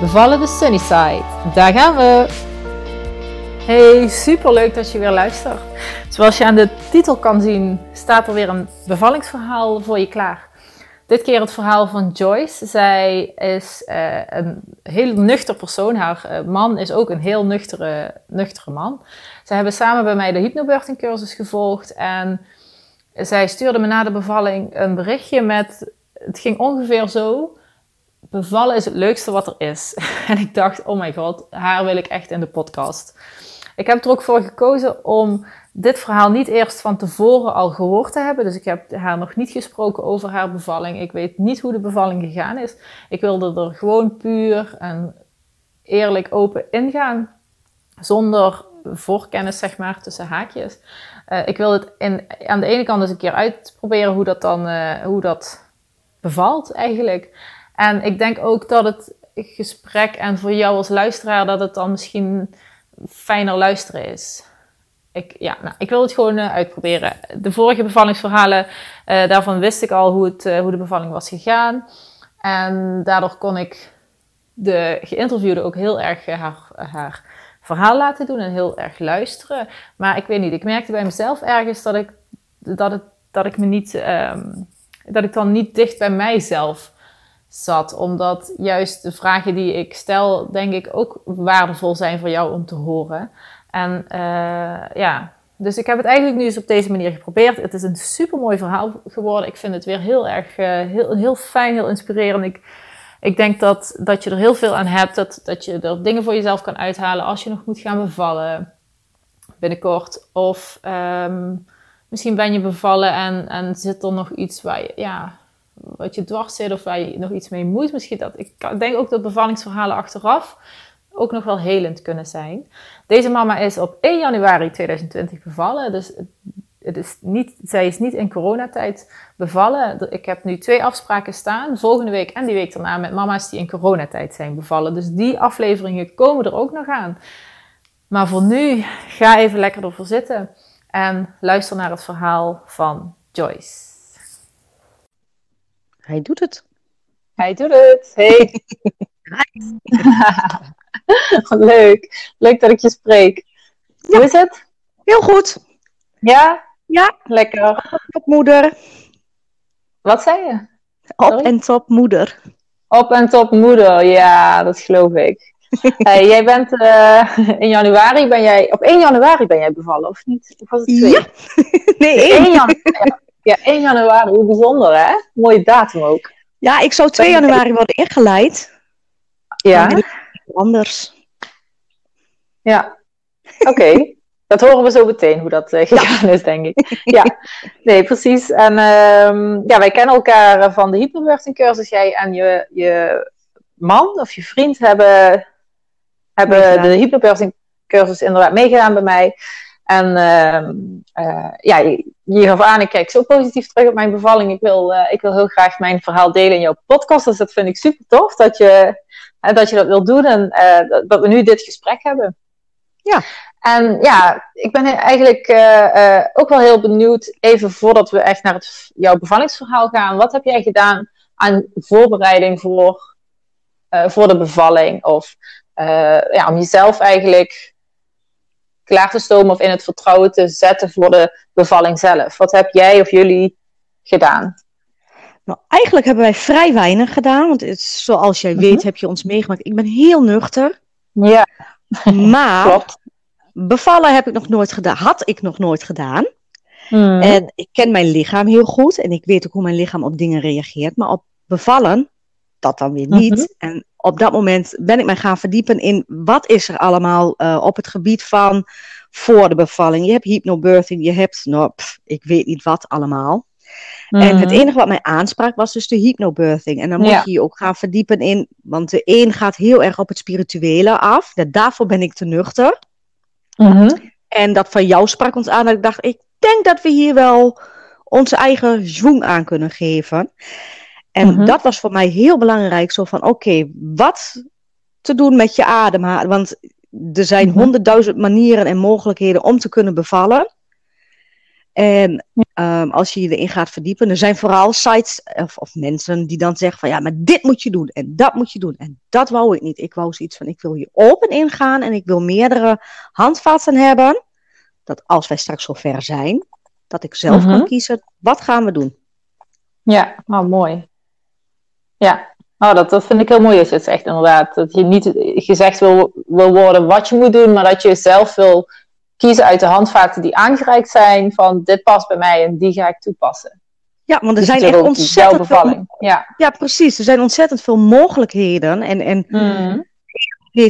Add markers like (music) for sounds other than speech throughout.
Bevallen de Sunnyside. Daar gaan we! Hey, super leuk dat je weer luistert. Zoals je aan de titel kan zien, staat er weer een bevallingsverhaal voor je klaar. Dit keer het verhaal van Joyce. Zij is uh, een heel nuchter persoon. Haar uh, man is ook een heel nuchtere, nuchtere man. Zij hebben samen bij mij de hypnobirthing cursus gevolgd. En zij stuurde me na de bevalling een berichtje met... Het ging ongeveer zo bevallen is het leukste wat er is. (laughs) En ik dacht, oh my god, haar wil ik echt in de podcast. Ik heb er ook voor gekozen om dit verhaal niet eerst van tevoren al gehoord te hebben. Dus ik heb haar nog niet gesproken over haar bevalling. Ik weet niet hoe de bevalling gegaan is. Ik wilde er gewoon puur en eerlijk open ingaan. Zonder voorkennis, zeg maar, tussen haakjes. Uh, ik wil het in, aan de ene kant eens een keer uitproberen hoe dat dan uh, hoe dat bevalt eigenlijk. En ik denk ook dat het gesprek en voor jou als luisteraar dat het dan misschien fijner luisteren is. Ik, ja, nou, ik wil het gewoon uh, uitproberen. De vorige bevallingsverhalen, uh, daarvan wist ik al hoe, het, uh, hoe de bevalling was gegaan. En daardoor kon ik de geïnterviewde ook heel erg haar, haar verhaal laten doen en heel erg luisteren. Maar ik weet niet, ik merkte bij mezelf ergens dat ik, dat het, dat ik me niet, um, dat ik dan niet dicht bij mijzelf zat. Omdat juist de vragen die ik stel, denk ik, ook waardevol zijn voor jou om te horen. En uh, ja, dus ik heb het eigenlijk nu eens op deze manier geprobeerd. Het is een super mooi verhaal geworden. Ik vind het weer heel erg uh, heel, heel fijn, heel inspirerend. Ik, ik denk dat, dat je er heel veel aan hebt. Dat, dat je er dingen voor jezelf kan uithalen als je nog moet gaan bevallen binnenkort. Of um, misschien ben je bevallen en, en zit er nog iets waar je, ja, wat je dwars zit of waar je nog iets mee moet. Misschien dat, ik denk ook dat bevallingsverhalen achteraf ook nog wel helend kunnen zijn. Deze mama is op 1 januari 2020 bevallen. Dus het is niet, zij is niet in coronatijd bevallen. Ik heb nu twee afspraken staan, volgende week en die week daarna, met mama's die in coronatijd zijn bevallen. Dus die afleveringen komen er ook nog aan. Maar voor nu, ga even lekker ervoor zitten en luister naar het verhaal van Joyce. Hij doet het. Hij doet het. Hey. (laughs) Leuk. Leuk dat ik je spreek. Ja. Hoe is het? Heel goed. Ja? Ja. Lekker. Op moeder. Wat zei je? Op en top moeder. Op en top moeder, ja, dat geloof ik. (laughs) hey, jij bent uh, in januari, ben jij, op 1 januari ben jij bevallen, of niet? Of was het 2? Ja. (laughs) nee, 1 januari. Ja, 1 januari, hoe bijzonder hè? Mooie datum ook. Ja, ik zou 2 januari worden ingeleid. Ja. Anders. Ja, oké. Okay. (laughs) Dat horen we zo meteen, hoe dat uh, gegaan ja. is, denk ik. Ja, nee, precies. En uh, ja, wij kennen elkaar van de hypnobirthing cursus. Jij en je, je man of je vriend hebben, hebben de hypnobirthing cursus inderdaad meegedaan bij mij. En uh, uh, ja, je, gaf aan, ik kijk zo positief terug op mijn bevalling. Ik wil, uh, ik wil heel graag mijn verhaal delen in jouw podcast. Dus dat vind ik super tof dat je, dat, je dat wilt doen en dat, dat we nu dit gesprek hebben. Ja. En ja, ik ben eigenlijk ook wel heel benieuwd, even voordat we echt naar het, jouw bevallingsverhaal gaan. Wat heb jij gedaan aan voorbereiding voor, voor de bevalling? Of ja, om jezelf eigenlijk klaar te stomen of in het vertrouwen te zetten voor de bevalling zelf? Wat heb jij of jullie gedaan? Nou, eigenlijk hebben wij vrij weinig gedaan, want het, zoals jij weet mhm. heb je ons meegemaakt. Ik ben heel nuchter. Ja. Maar (laughs) Klopt. bevallen heb ik nog nooit gedaan, had ik nog nooit gedaan. Mhm. En ik ken mijn lichaam heel goed en ik weet ook hoe mijn lichaam op dingen reageert. Maar op bevallen, dat dan weer niet. Mhm. En op dat moment ben ik mij gaan verdiepen in wat is er allemaal uh, op het gebied van voor de bevalling. Je hebt hypnobirthing, je hebt, nou, pff, ik weet niet wat allemaal. En het enige wat mij aansprak was dus de hypnobirthing. En dan moet je je ook gaan verdiepen in, want de een gaat heel erg op het spirituele af. daarvoor ben ik te nuchter. En dat van jou sprak ons aan dat ik dacht, ik denk dat we hier wel onze eigen zwoeng aan kunnen geven. En mhm. dat was voor mij heel belangrijk. Zo van, oké, wat te doen met je adem? Want er zijn mhm. honderdduizend manieren en mogelijkheden om te kunnen bevallen. En um, als je je erin gaat verdiepen, er zijn vooral sites of, of, mensen die dan zeggen van ja, maar dit moet je doen en dat moet je doen. En dat wou ik niet. Ik wou zoiets van ik wil hier open ingaan en ik wil meerdere handvatten hebben. Dat als wij straks zover zijn, dat ik zelf kan mhm. kiezen, wat gaan we doen? Ja, oh, mooi. Ja, oh, dat, dat vind ik heel mooi je het zegt inderdaad. Dat je niet gezegd wil, wil worden wat je moet doen, maar dat je zelf wil kiezen uit de handvaten die aangereikt zijn van dit past bij mij en die ga ik toepassen. Ja, want er dus zijn echt ontzettend veel... Ja. ja, precies. Er zijn ontzettend veel mogelijkheden en, en mm.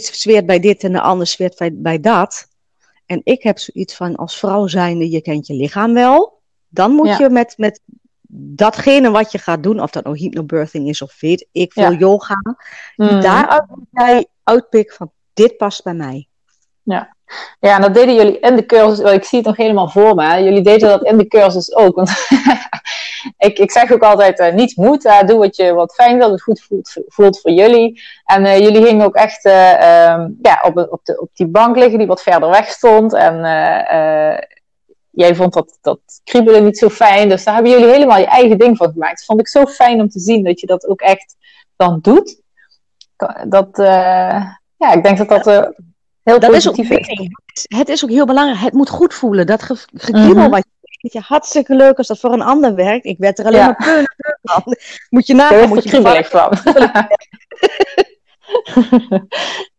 zweert bij dit en de ander zweert bij, bij dat. En ik heb zoiets van, als vrouw zijnde, je kent je lichaam wel. Dan moet je met, met datgene wat je gaat doen, of dat nou hypnobirthing is of weet ik veel, yoga. Mm. Daaruit moet jij uitpikken van, dit past bij mij. Ja. Ja, en dat deden jullie in de cursus. Ik zie het nog helemaal voor me. Jullie deden dat in de cursus ook. Want (laughs) ik, ik zeg ook altijd: uh, niets moet. Uh, doe wat je wat fijn wilt, het goed voelt, voelt voor jullie. En uh, jullie gingen ook echt um, ja, op, op, de, op die bank liggen die wat verder weg stond. En jij vond dat, dat kriebelen niet zo fijn. Dus daar hebben jullie helemaal je eigen ding van gemaakt. Dat vond ik zo fijn om te zien dat je dat ook echt dan doet. Dat, ja, ik denk dat dat Heel dat is ook, Het is ook heel belangrijk. Het moet goed voelen. Dat ge gekriebel mm wat je je hartstikke leuk als dat voor een ander werkt. Ik werd er alleen maar peunen van. (laughs) Moet je nagaan. Moet je kriebelig van. (laughs)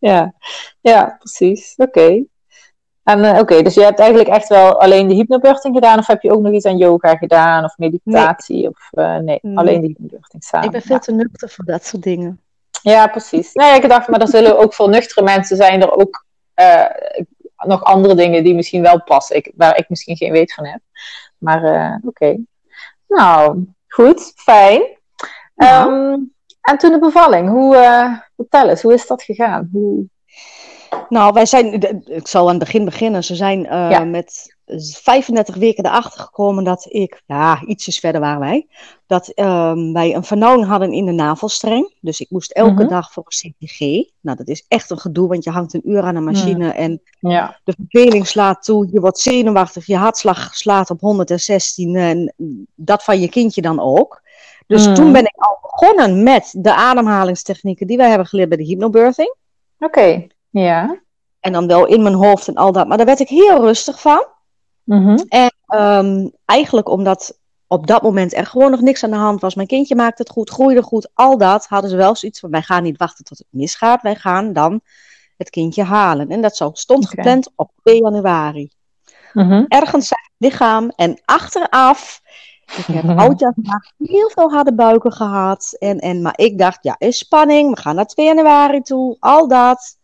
ja. ja, precies. Oké. En uh, oké, dus je hebt eigenlijk echt wel alleen de hypnobirthing gedaan, of heb je ook nog iets aan yoga gedaan, of meditatie, nee. of uh, nee, alleen de hypnobirthing samen. Ik ben veel te nuchter voor dat soort dingen. Ja, precies. Nee, ik dacht, maar er zullen ook veel nuchtere mensen zijn er ook uh, nog andere dingen die misschien wel passen, ik, waar ik misschien geen weet van heb. Maar oké. Nou, goed, fijn. Um, en toen de bevalling, hoe, vertel eens, hoe is dat gegaan? Hoe... Nou, wij zijn, ik zal aan het begin beginnen. Ze zijn uh, ja. met 35 weken erachter gekomen dat ik, ja, ietsjes verder waren wij, dat um, wij een vernauwing hadden in de navelstreng. Dus ik moest elke mm -hmm. dag voor een CTG. Nou, dat is echt een gedoe, want je hangt een uur aan een machine mm. en ja. de verveling slaat toe. Je wordt zenuwachtig, je hartslag slaat op 116 en dat van je kindje dan ook. Dus mm. toen ben ik al begonnen met de ademhalingstechnieken die wij hebben geleerd bij de hypnobirthing. Oké, okay. Ja. En dan wel in mijn hoofd en al dat. Maar daar werd ik heel rustig van. Mm En um, eigenlijk omdat op dat moment er gewoon nog niks aan de hand was. Mijn kindje maakte het goed, groeide goed, al dat. Hadden ze wel zoiets van, wij gaan niet wachten tot het misgaat. Wij gaan dan het kindje halen. En dat stond okay. gepland op 2 januari. Mm Ergens zijn het lichaam en achteraf... Ik heb oudjaar vandaag heel veel harde buiken gehad. En, en, maar ik dacht, ja, is spanning. We gaan naar 2 januari toe. Al dat.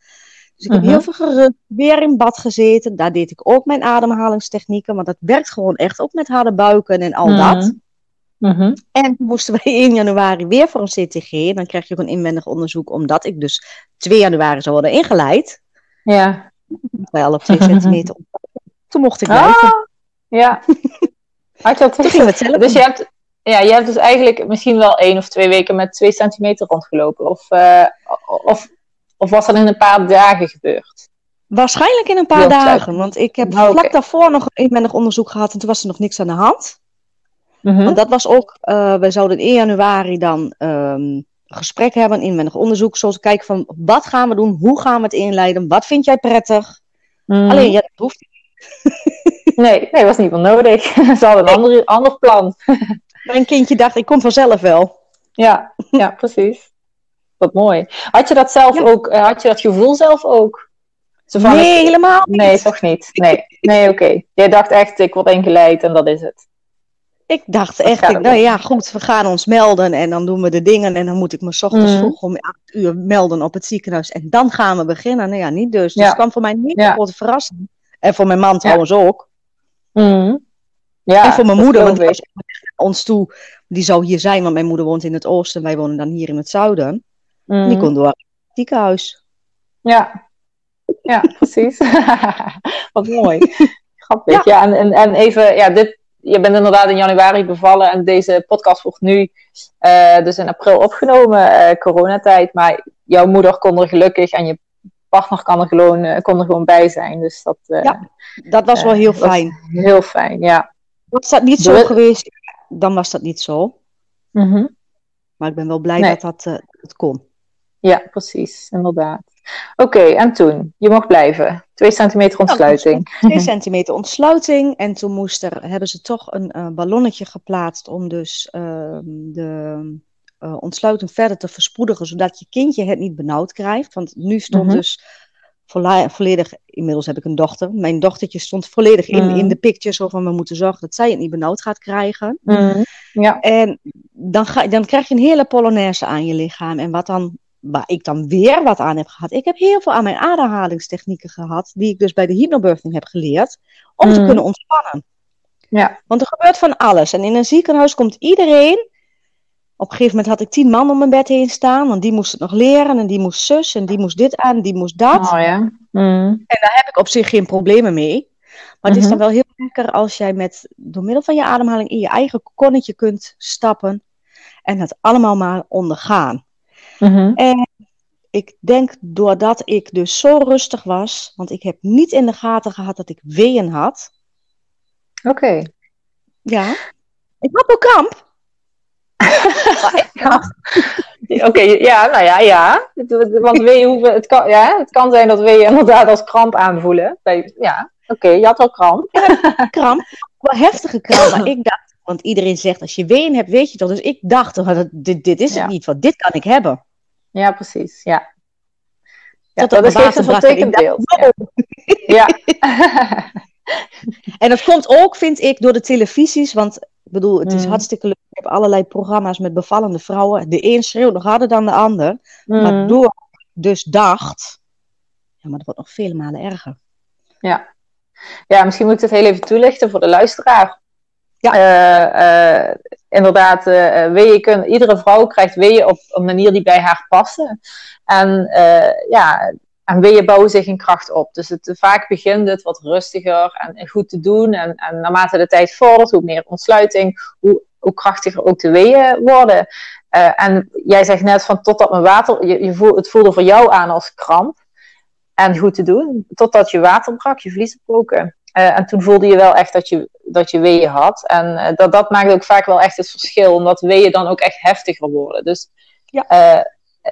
Dus ik heb heel mhm. veel gerust, weer in bad gezeten. Daar deed ik ook mijn ademhalingstechnieken, want dat werkt gewoon echt ook met harde buiken en al dat. Mhm. Mhm. En moesten we (laughs) in januari weer voor een CTG. Dan krijg je ook een inwendig onderzoek, omdat ik dus 2 januari zou worden ingeleid. Ja. Wel op 2 centimeter. Toen mocht ik blijven. Ah, ja. (laughs) Had je dat toen ging het zelf dus je hebt, ja, je hebt dus eigenlijk misschien wel één of twee weken met 2 centimeter rondgelopen. Of, uh, of of was dat in een paar dagen gebeurd? Waarschijnlijk in een paar dagen. Want ik heb oh, vlak daarvoor nog inwendig onderzoek gehad en toen was er nog niks aan de hand. Mm Want dat was ook, uh, we zouden in 1 januari dan um, gesprek hebben, inwendig onderzoek. Zoals kijken van wat gaan we doen, hoe gaan we het inleiden, wat vind jij prettig. Mm. Alleen, ja, dat hoeft niet. (laughs) nee, nee, was niet wel nodig. (laughs) Ze hadden een ander, ander plan. (laughs) Mijn kindje dacht, ik kom vanzelf wel. Ja, ja precies. Wat mooi. Had je dat zelf ook, eh, had je dat gevoel zelf ook? Zo van, nee, helemaal niet. Nee, toch niet. Nee, nee oké. Jij dacht echt, ik word ingeleid en dat is het. Ik dacht echt, ik, nou ja, goed, we gaan ons melden en dan doen we de dingen. En dan moet ik me s ochtends mm. vroeg om acht uur melden op het ziekenhuis. En dan gaan we beginnen. Nou ja, niet dus. Dus het kwam voor mij niet een grote verrassing. En voor mijn man trouwens ook. Mm. Ja, en voor mijn moeder, want die was ons toe. Die zou hier zijn, want mijn moeder woont in het oosten. Wij wonen dan hier in het zuiden. Mm. Die kon door het ziekenhuis. Ja, ja precies. (laughs) Wat mooi. Grappig. Ja, en, en, en even, ja, dit, je bent inderdaad in januari bevallen en deze podcast wordt nu uh, dus in april opgenomen, uh, coronatijd. Maar jouw moeder kon er gelukkig en je partner kan er gewoon, uh, kon er gewoon bij zijn. Dus dat, ja, dat was wel heel fijn. Heel fijn, ja. Was dat niet zo geweest, dan was dat niet zo. Mm -hmm. Maar ik ben wel blij dat dat het kon. Ja, precies, inderdaad. Oké, en toen? Je mocht blijven. Twee centimeter ontsluiting. twee centimeter ontsluiting. En toen moest er, hebben ze toch een uh, ballonnetje geplaatst om dus uh, de uh, ontsluiting verder te verspoedigen, zodat je kindje het niet benauwd krijgt. Want nu stond -huh. dus volledig, inmiddels heb ik een dochter, mijn dochtertje stond volledig in, in de picture, zo van we moeten zorgen dat zij het niet benauwd gaat krijgen. Ja. En dan, ga, dan krijg je een hele polonaise aan je lichaam. En wat dan waar ik dan weer wat aan heb gehad. Ik heb heel veel aan mijn ademhalingstechnieken gehad, die ik dus bij de hypnobirthing heb geleerd, om te kunnen ontspannen. Ja. Want er gebeurt van alles. En in een ziekenhuis komt iedereen. Op een gegeven moment had ik tien man om mijn bed heen staan, want die moest het nog leren en die moest zus en die moest dit aan, die moest dat. Oh, ja. Mm. En daar heb ik op zich geen problemen mee. Maar het is dan wel heel lekker als jij met, door middel van je ademhaling in je eigen konnetje kunt stappen en het allemaal maar ondergaan. Mm-hmm. En ik denk doordat ik dus zo rustig was, want ik heb niet in de gaten gehad dat ik weeën had. Oké. Ja. Ik had ook kramp. (laughs) Oké, ja, nou ja, ja. Want weeën hoeven, het, kan, ja, het kan zijn dat weeën inderdaad als kramp aanvoelen. Ja, oké, je had wel kramp. kramp, wel heftige kramp. Maar ik dacht, want iedereen zegt als je weeën hebt, weet je dat. Dus ik dacht, dit, dit is het niet, want dit kan ik hebben. Ja, precies. Ja. ja dat, dat is geeft een vertekend beeld. Ja. (laughs) en dat komt ook, vind ik, door de televisies. Want ik bedoel, het is mm. hartstikke leuk. Ik heb allerlei programma's met bevallende vrouwen. De een schreeuwt nog harder dan de ander. Mm. Maar door dus dacht, ja, maar dat wordt nog vele malen erger. Ja. Ja, misschien moet ik het heel even toelichten voor de luisteraar. Ja. Uh, uh, inderdaad, kunnen, iedere vrouw krijgt weeën op een manier die bij haar passen. En ja, en weeën bouwen zich in kracht op. Dus het, vaak begint het wat rustiger en, goed te doen. En, en, naarmate de tijd vordert, hoe meer ontsluiting, hoe, hoe krachtiger ook de weeën worden. en jij zegt net van totdat mijn water, je, je het voelde voor jou aan als kramp. En goed te doen, totdat je water brak, je vliezen broken. Uh, en toen voelde je wel echt dat je, dat je weeën had. En uh, dat, dat maakt ook vaak wel echt het verschil, omdat weeën dan ook echt heftiger worden. Dus ja. uh,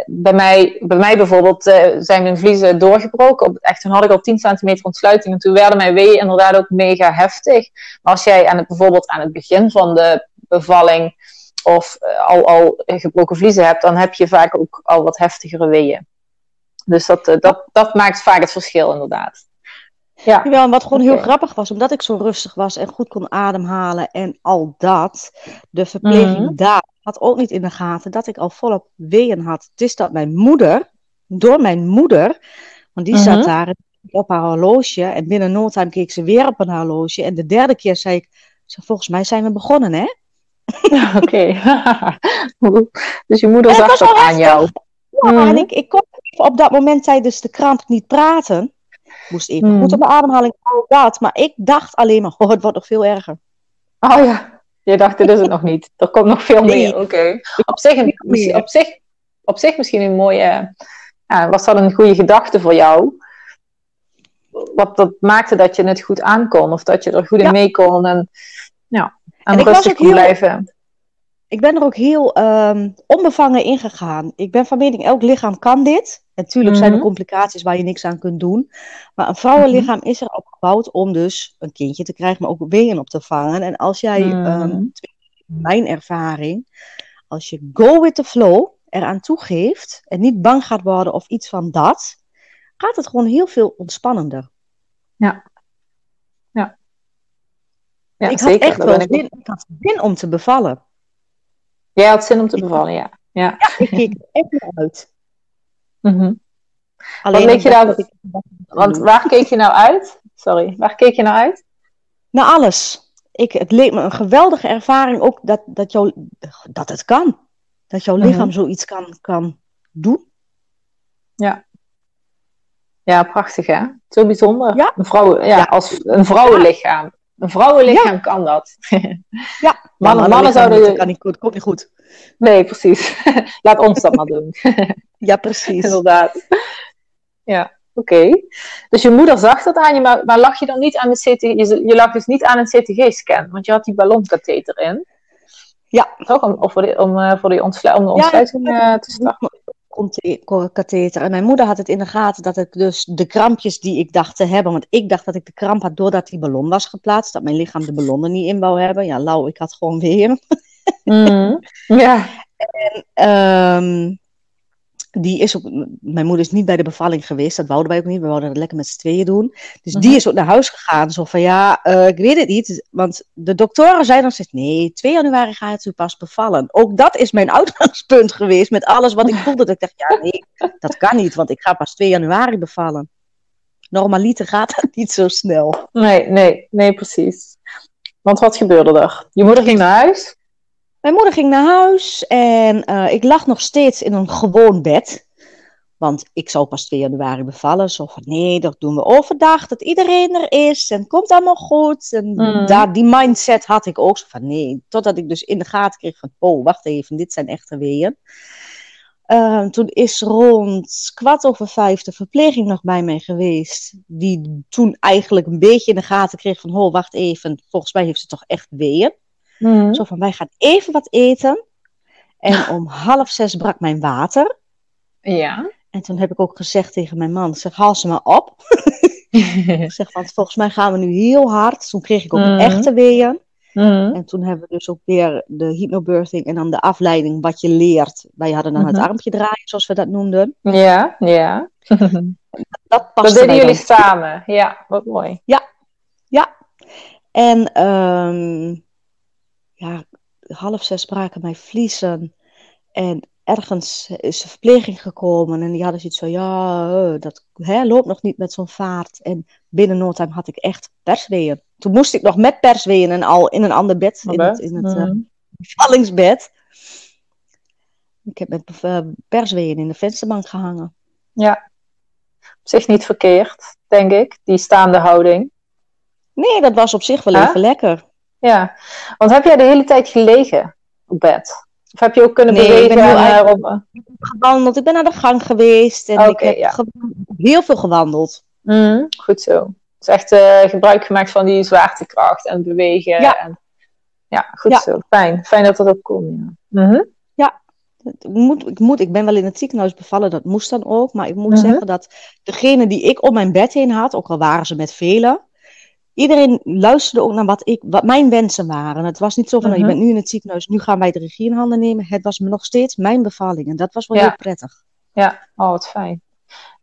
bij, mij, bij mij bijvoorbeeld zijn mijn vliezen doorgebroken. Op, echt, toen had ik al 10 centimeter ontsluiting en toen werden mijn weeën inderdaad ook mega heftig. Maar als jij aan het, bijvoorbeeld aan het begin van de bevalling of al, al gebroken vliezen hebt, dan heb je vaak ook al wat heftigere weeën. Dus dat, dat, dat maakt vaak het verschil inderdaad. Ja. Jawel, wat gewoon heel grappig was, omdat ik zo rustig was en goed kon ademhalen en al dat. De verpleging mm. daar had ook niet in de gaten dat ik al volop weeën had. Het is dat mijn moeder, door mijn moeder, want die zat mhm. daar op haar horloge en binnen no time keek ze weer op een horloge. En de derde keer zei ik, volgens mij zijn we begonnen hè? (laughs) Oké. (laughs) dus je moeder zag dat aan jou. Ja, en mhm. ik, ik kon op dat moment tijdens de kramp niet praten moest even hmm. goed op mijn ademhaling, al dat. Maar ik dacht alleen maar, (laughs) oh, het wordt nog veel erger. Oh ja, je dacht, dit is het nog niet. Er komt nog veel meer. Oké. Op, zich op, zich, op zich misschien een mooie... Ja, was dat een goede gedachte voor jou? Wat dat maakte dat je het goed aankon. Of dat je er goed in mee kon. En, ja, en, en rustig kon blijven ik ben er ook heel um, onbevangen in gegaan. Ik ben van mening, elk lichaam kan dit. Natuurlijk zijn er mhm. complicaties waar je niks aan kunt doen. Maar een vrouwenlichaam is er opgebouwd om dus een kindje te krijgen, maar ook weeën op te vangen. En als jij, um, mijn ervaring, als je go with the flow eraan toegeeft en niet bang gaat worden of iets van dat, gaat het gewoon heel veel ontspannender. Ja. Ja. ja ik had echt wel zin, ik had zin om te bevallen. Jij had zin om te bevallen, ja. Ja, ja ik keek er echt naar uit. Mm Alleen Wat je nou, want waar keek je nou uit? Sorry, waar keek je nou uit? Naar alles. ik, het leek me een geweldige ervaring ook dat, dat, jou, dat het kan. Dat jouw lichaam mhm. zoiets kan, kan doen. Ja. Ja, prachtig hè? Zo bijzonder. Ja. Een vrouw, ja, Als een vrouwenlichaam. Een vrouwenlichaam kan dat. (laughs) ja, mannen, mannen zouden... Dat kan niet goed, komt niet goed. Nee, precies. (laughs) Laat ons dat maar doen. (laughs) ja, precies. Inderdaad. Ja. Oké. Dus je moeder zag dat aan je, maar, maar lag je dan niet aan de CTG? Je, je lag dus niet aan een CTG-scan, want je had die ballonkatheter in. Ja. Toch? Om, voor, die, om, uh, voor die ontslu om de ontsluiting ja, uh, te starten. Katheter. En mijn moeder had het in de gaten dat ik dus de krampjes die ik dacht te hebben, want ik dacht dat ik de kramp had doordat die ballon was geplaatst, dat mijn lichaam de ballon er niet in wou hebben. Ja, lauw, ik had gewoon weer. Mm. ja. En um, die is ook, mijn moeder is niet bij de bevalling geweest, dat wouden wij ook niet. We wouden het lekker met z'n tweeën doen. Dus die mhm. is ook naar huis gegaan. Zo van ja, uh, ik weet het niet. Want de doktoren zeiden dan steeds: nee, 2 januari ga je u pas bevallen. Ook dat is mijn (laughs) uitgangspunt geweest met alles wat ik voelde. Dat ik dacht: ja, nee, dat kan niet, want ik ga pas 2 januari bevallen. Normaliter gaat dat niet zo snel. Nee, nee, nee, precies. Want wat gebeurde er? Je moeder ging naar huis? Mijn moeder ging naar huis en uh, ik lag nog steeds in een gewoon bed. Want ik zou pas 2 januari bevallen. Zo van nee, dat doen we overdag. Dat iedereen er is en komt allemaal goed. En mm. daar, die mindset had ik ook. Zo van nee, totdat ik dus in de gaten kreeg van oh, wacht even, dit zijn echte weeën. Uh, toen is rond kwart over vijf de verpleging nog bij mij geweest. Die toen eigenlijk een beetje in de gaten kreeg van oh, wacht even, volgens mij heeft ze toch echt weeën. Mm. Zo van, wij gaan even wat eten. En (laughs) om half zes brak mijn water. Ja. En toen heb ik ook gezegd tegen mijn man, zeg, haal ze maar op. (laughs) ik zeg, want volgens mij gaan we nu heel hard. Toen kreeg ik ook mm. echte weeën. Mm. En toen hebben we dus ook weer de hypnobirthing en dan de afleiding, wat je leert. Wij hadden dan het mhm. armpje draaien, zoals we dat noemden. Ja, ja. (laughs) dat, dat deden jullie samen. Ja, wat mooi. Ja, ja. En um, ja, half zes braken mijn vliezen. En ergens is de verpleging gekomen en die hadden zoiets van, ja, eh, dat hè, loopt nog niet met zo'n vaart. En binnen no time had ik echt persweeën. Toen moest ik nog met persweeën en al in een ander bed, in het, in het uh, bevallingsbed. Ik heb met uh, persweeën in de vensterbank gehangen. Ja, op zich niet verkeerd, denk ik, die staande houding. Nee, dat was op zich wel even lekker. Ja, want heb jij de hele tijd gelegen op bed? Of heb je ook kunnen bewegen? Ik ben heel uh, gewandeld. Ik ben naar de gang geweest en ik heb heel veel gewandeld. Mm, goed zo. Dus echt uh, gebruik gemaakt van die zwaartekracht en bewegen. Ja, en, ja goed zo. Fijn. Fijn dat dat ook kon. Ja. Mm -hmm. ja. Ik, moet, ik, moet, ik ben wel in het ziekenhuis bevallen, dat moest dan ook. Maar ik moet mhm. zeggen dat degene die ik om mijn bed heen had, ook al waren ze met velen, iedereen luisterde ook naar wat, ik, wat mijn wensen waren. Het was niet zo van, nou, je mhm. bent nu in het ziekenhuis, nu gaan wij de regie in handen nemen. Het was me nog steeds mijn bevalling en dat was wel heel prettig. Ja, oh wat fijn.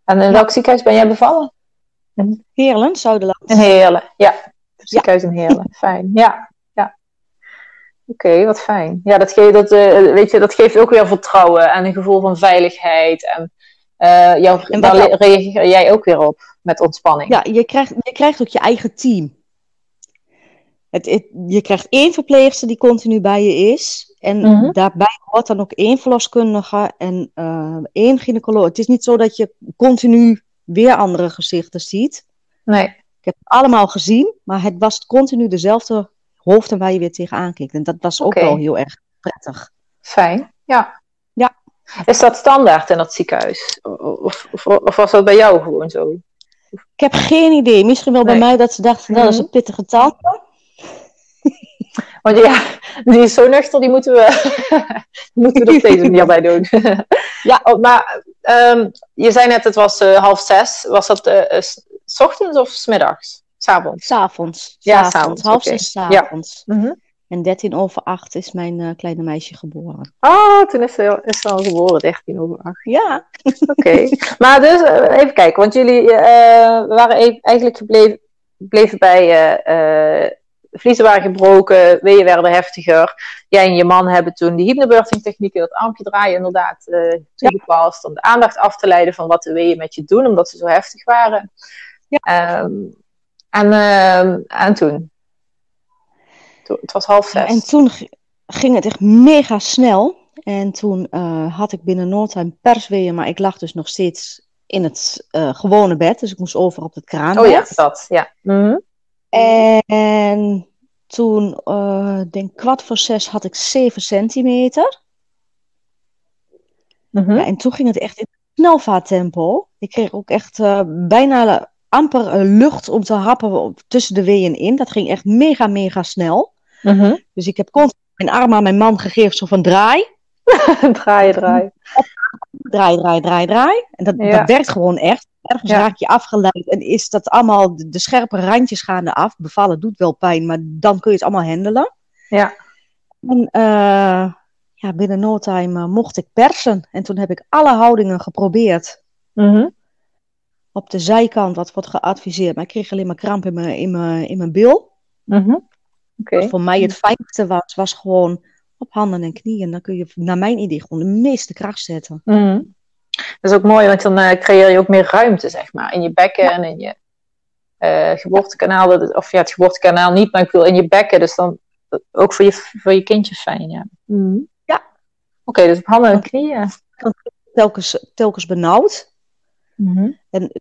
En in welk ziekenhuis ben jij bevallen? In Heerlen, Zuiderland. In Heerlen, ja. Ziekenhuis in Heerlen, (laughs) fijn. Ja, ja. Oké, wat fijn. Ja, dat, geeft, dat, uh, weet je, dat geeft ook weer vertrouwen en een gevoel van veiligheid. En, uh, jou, en daar reageer jij ook weer op met ontspanning. Ja, je krijgt, je krijgt ook je eigen team. Het, je krijgt één verpleegster die continu bij je is. En mhm. daarbij hoort dan ook één verloskundige en uh, één gynaecoloog. Het is niet zo dat je continu weer andere gezichten ziet. Nee. Ik heb het allemaal gezien, maar het was continu dezelfde hoofden waar je weer tegenaan kijkt. En dat was ook wel heel erg prettig. Fijn, ja. Ja. Is dat standaard in dat ziekenhuis? Of, of, of was dat bij jou gewoon zo? Ik heb geen idee. Misschien wel bij mij dat ze dachten, nou, dat is een mhm. pittige tante. Want ja, die is zo nuchter, die moeten we, (laughs) moeten we er steeds meer bij doen. (laughs) ja, oh, maar um, je zei net, het was uh, half zes. Was dat uh, s ochtends of s middags? S'avonds? S'avonds. Ja, s'avonds. Half zes s'avonds. Ja. Mm -hmm. En 13 over 8 is mijn uh, kleine meisje geboren. Oh, toen is ze, is ze al geboren, 13 over 8. Ja. Oké. (laughs) maar dus, uh, even kijken, want jullie uh, waren even, eigenlijk gebleven, bleven bij, vliezen waren gebroken, weeën werden heftiger. Jij en je man hebben toen die hypnobirthing technieken, dat armpje draaien inderdaad, toegepast. Ja. Om de aandacht af te leiden van wat de weeën met je doen, omdat ze zo heftig waren. Ja. Um, en, ehm, en toen? Het was half zes. En toen ging het echt mega snel. En toen uh, had ik binnen no time persweeën, maar ik lag dus nog steeds in het uh, gewone bed. Dus ik moest over op het kraanbed. Oh ja, dat, ja. Mm En toen, uh, denk kwart voor zes, had ik 7 centimeter. Mm -hmm. ja, en toen ging het echt in snelvaarttempo. Ik kreeg ook echt uh, bijna amper uh, lucht om te happen tussen de weeën in. Dat ging echt mega, mega snel. Mm -hmm. Dus ik heb constant mijn arm aan mijn man gegeven, zo van draai. (laughs) draai, draai. Draai, draai, draai, draai. En dat, ja. dat werkt gewoon echt. Ergens ja. raak je afgeleid en is dat allemaal, de, de, scherpe randjes gaan eraf. Bevallen doet wel pijn, maar dan kun je het allemaal handelen. Ja. En uh, ja, binnen no time uh, mocht ik persen. En toen heb ik alle houdingen geprobeerd. Mm -hmm. Op de zijkant, wat wordt geadviseerd. Maar ik kreeg alleen maar kramp in mijn, in mijn, in mijn bil. Mm -hmm. Okay. Voor mij het fijnste was, was gewoon op handen en knieën. Dan kun je, naar mijn idee, gewoon de meeste kracht zetten. Mm -hmm. Dat is ook mooi, want dan uh, creëer je ook meer ruimte, zeg maar. In je bekken en in je uh, geboortekanaal. Of ja, het geboortekanaal niet, maar ik bedoel in je bekken. Dus dan ook voor je, voor je kindje fijn, ja. Mm. Ja. Oké, okay, dus op handen en knieën. Telkens, telkens benauwd. Mm -hmm. En